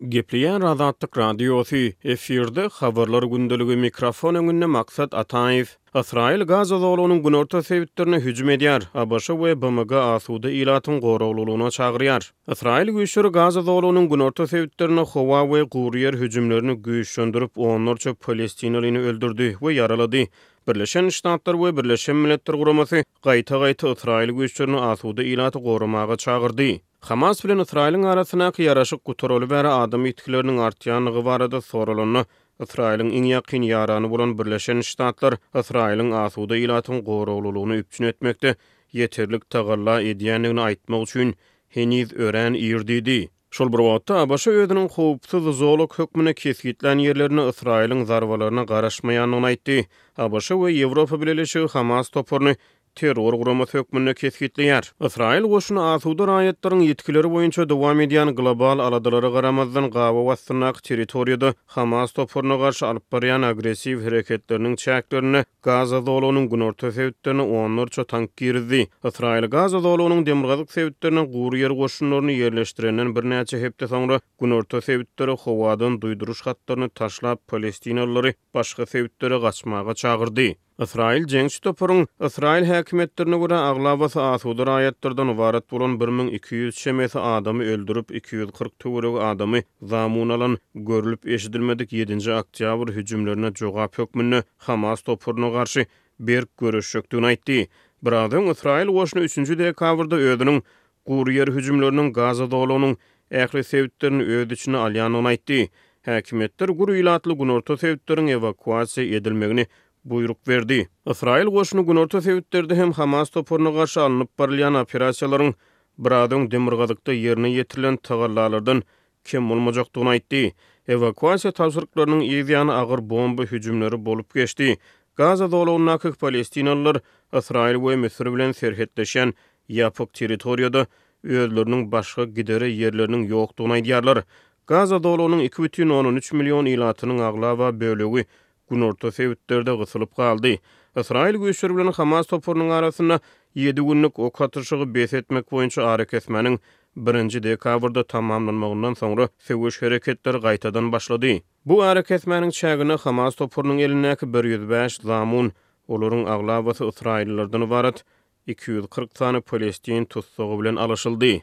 Gepleýär Azatlyk Radiosy, efirde Habarlar gündeligi, mikrofon öňünde Maksat Ataýew. Ysraýyl Gaza zolagynyň günorta sebitlerine hüjüm edýär, ABŞ we BMG asuda ilatyň goraglylygyna çagyrýar. Ysraýyl güýçleri Gaza zolagynyň günorta sebitlerinde howa we gury ýer hüjümlerini güýçlendirip, onlarça palestinalyny öldürdi we ýaralady. Birleşen Ştatlar we Birleşen Milletler Guramasy gaýta-gaýta Ysraýyl güýçlerini asuda ilaty goramaga çagyrdy. Hamas bilen Ysraýylyň arasyndaky ýaraşyk gutaraly bäri adam ýitgileriniň artýandygy barada soralanda, Ysraýylyň iň ýakyn ýarany bolan Birleşen Ştatlar Ysraýylyň asuda ilatyň goraglylygyny üpjün etmekde ýeterlik tagalla edýändigini aýtmak üçin heniz örän ir diýdi. Şol bir wagtda, ABŞ özüniň howpsuz zolak hökmünde kesgitlän ýerlerinde Ysraýylyň zarbalaryna garaşmaýandygyny aýtdy. ABŞ we Ýewropa Bileleşigi Hamas toparyny terror guramasy hökmünde kesgitleýär. Ysraýyl goşuny asuda raýatlaryň ýitgileri boýunça dowam edýän global aladalara garamazdan, gabaw astyndaky territoriýada Hamas toparyna garşy alyp barýan agressiw hereketleriniň çäklerinde Gaza zolagynyň günorta sebitlerine onlarça tank girizdi. Ysraýyl Gaza zolagynyň demirgazyk sebitlerine gury ýer goşunlaryny ýerleşdirenden birnäçe hepde soňra günorta sebitlere howadan duýduryş hatlaryny taşlap, palestinalylary başga sebitlere gaçmaga çagyrdy. Ysraýyl jeňçi toparyň, ysraýyl häkimiýetlerine görä, aglabasy asuda raýatlardan ybarat bolan bir müň iki ýüz çemesi adamy öldürip, iki ýüz kyrk töweregi adamy zamun alan, görlüp-eşidilmedik ýedinji oktýabr hüjümlerine jogap hökmünde Hamas toparyna garşy berk göreşjekdigini aýtdy. Biraz öň, ysraýyl goşuny üçünji dekabrda özüniň Gury ýer hüjümleriniň Gaza zolagynyň ähli sebitlerini öz içine alýandygyny aýtdy. Häkimiýetler gury ilatly günorta sebitleriň ewakuasiýa edilmegini buýruk berdi. Ysraýyl goşuny günorta sebitlerde hem Hamas toparyna garşy alnyp barylýan operasiýalaryň biraz öň demirgazykda ýerine ýetirilen tagallalardan kem bolmajakdygyny aýtdy. Ewakuasiýa tabşyryklarynyň yz ýany agyr bomba hüjümleri bolup geçdi. Gaza zolagyndaky palestinalylar Ysraýyl we Müsür bilen serhetleşýän ýapyk territoriýada özleriniň başga gidere ýerleriniň ýokdugyny aýdýarlar. Gaza zolagynyň iki bütin ondan üç million ilatynyň aglaba bölegi Günorta sebitlerde gysylyp galdy. Ysraýyl güýçleri bilen Hamas toparynyň arasynda ýedi günlük ok atyşygy bes etmek boýunça arakesmäniň birinji dekabrda tamamlanmagyndan soňra söweş hereketleri gaýtadan başlady. Bu arakesmäniň çägine Hamas toparynyň elindäki bir ýüz bäş zamun, olaryň aglabasy ysraýyllylardan ybarat, iki ýüz kyrk sany palestin tussagy bilen alyşyldy.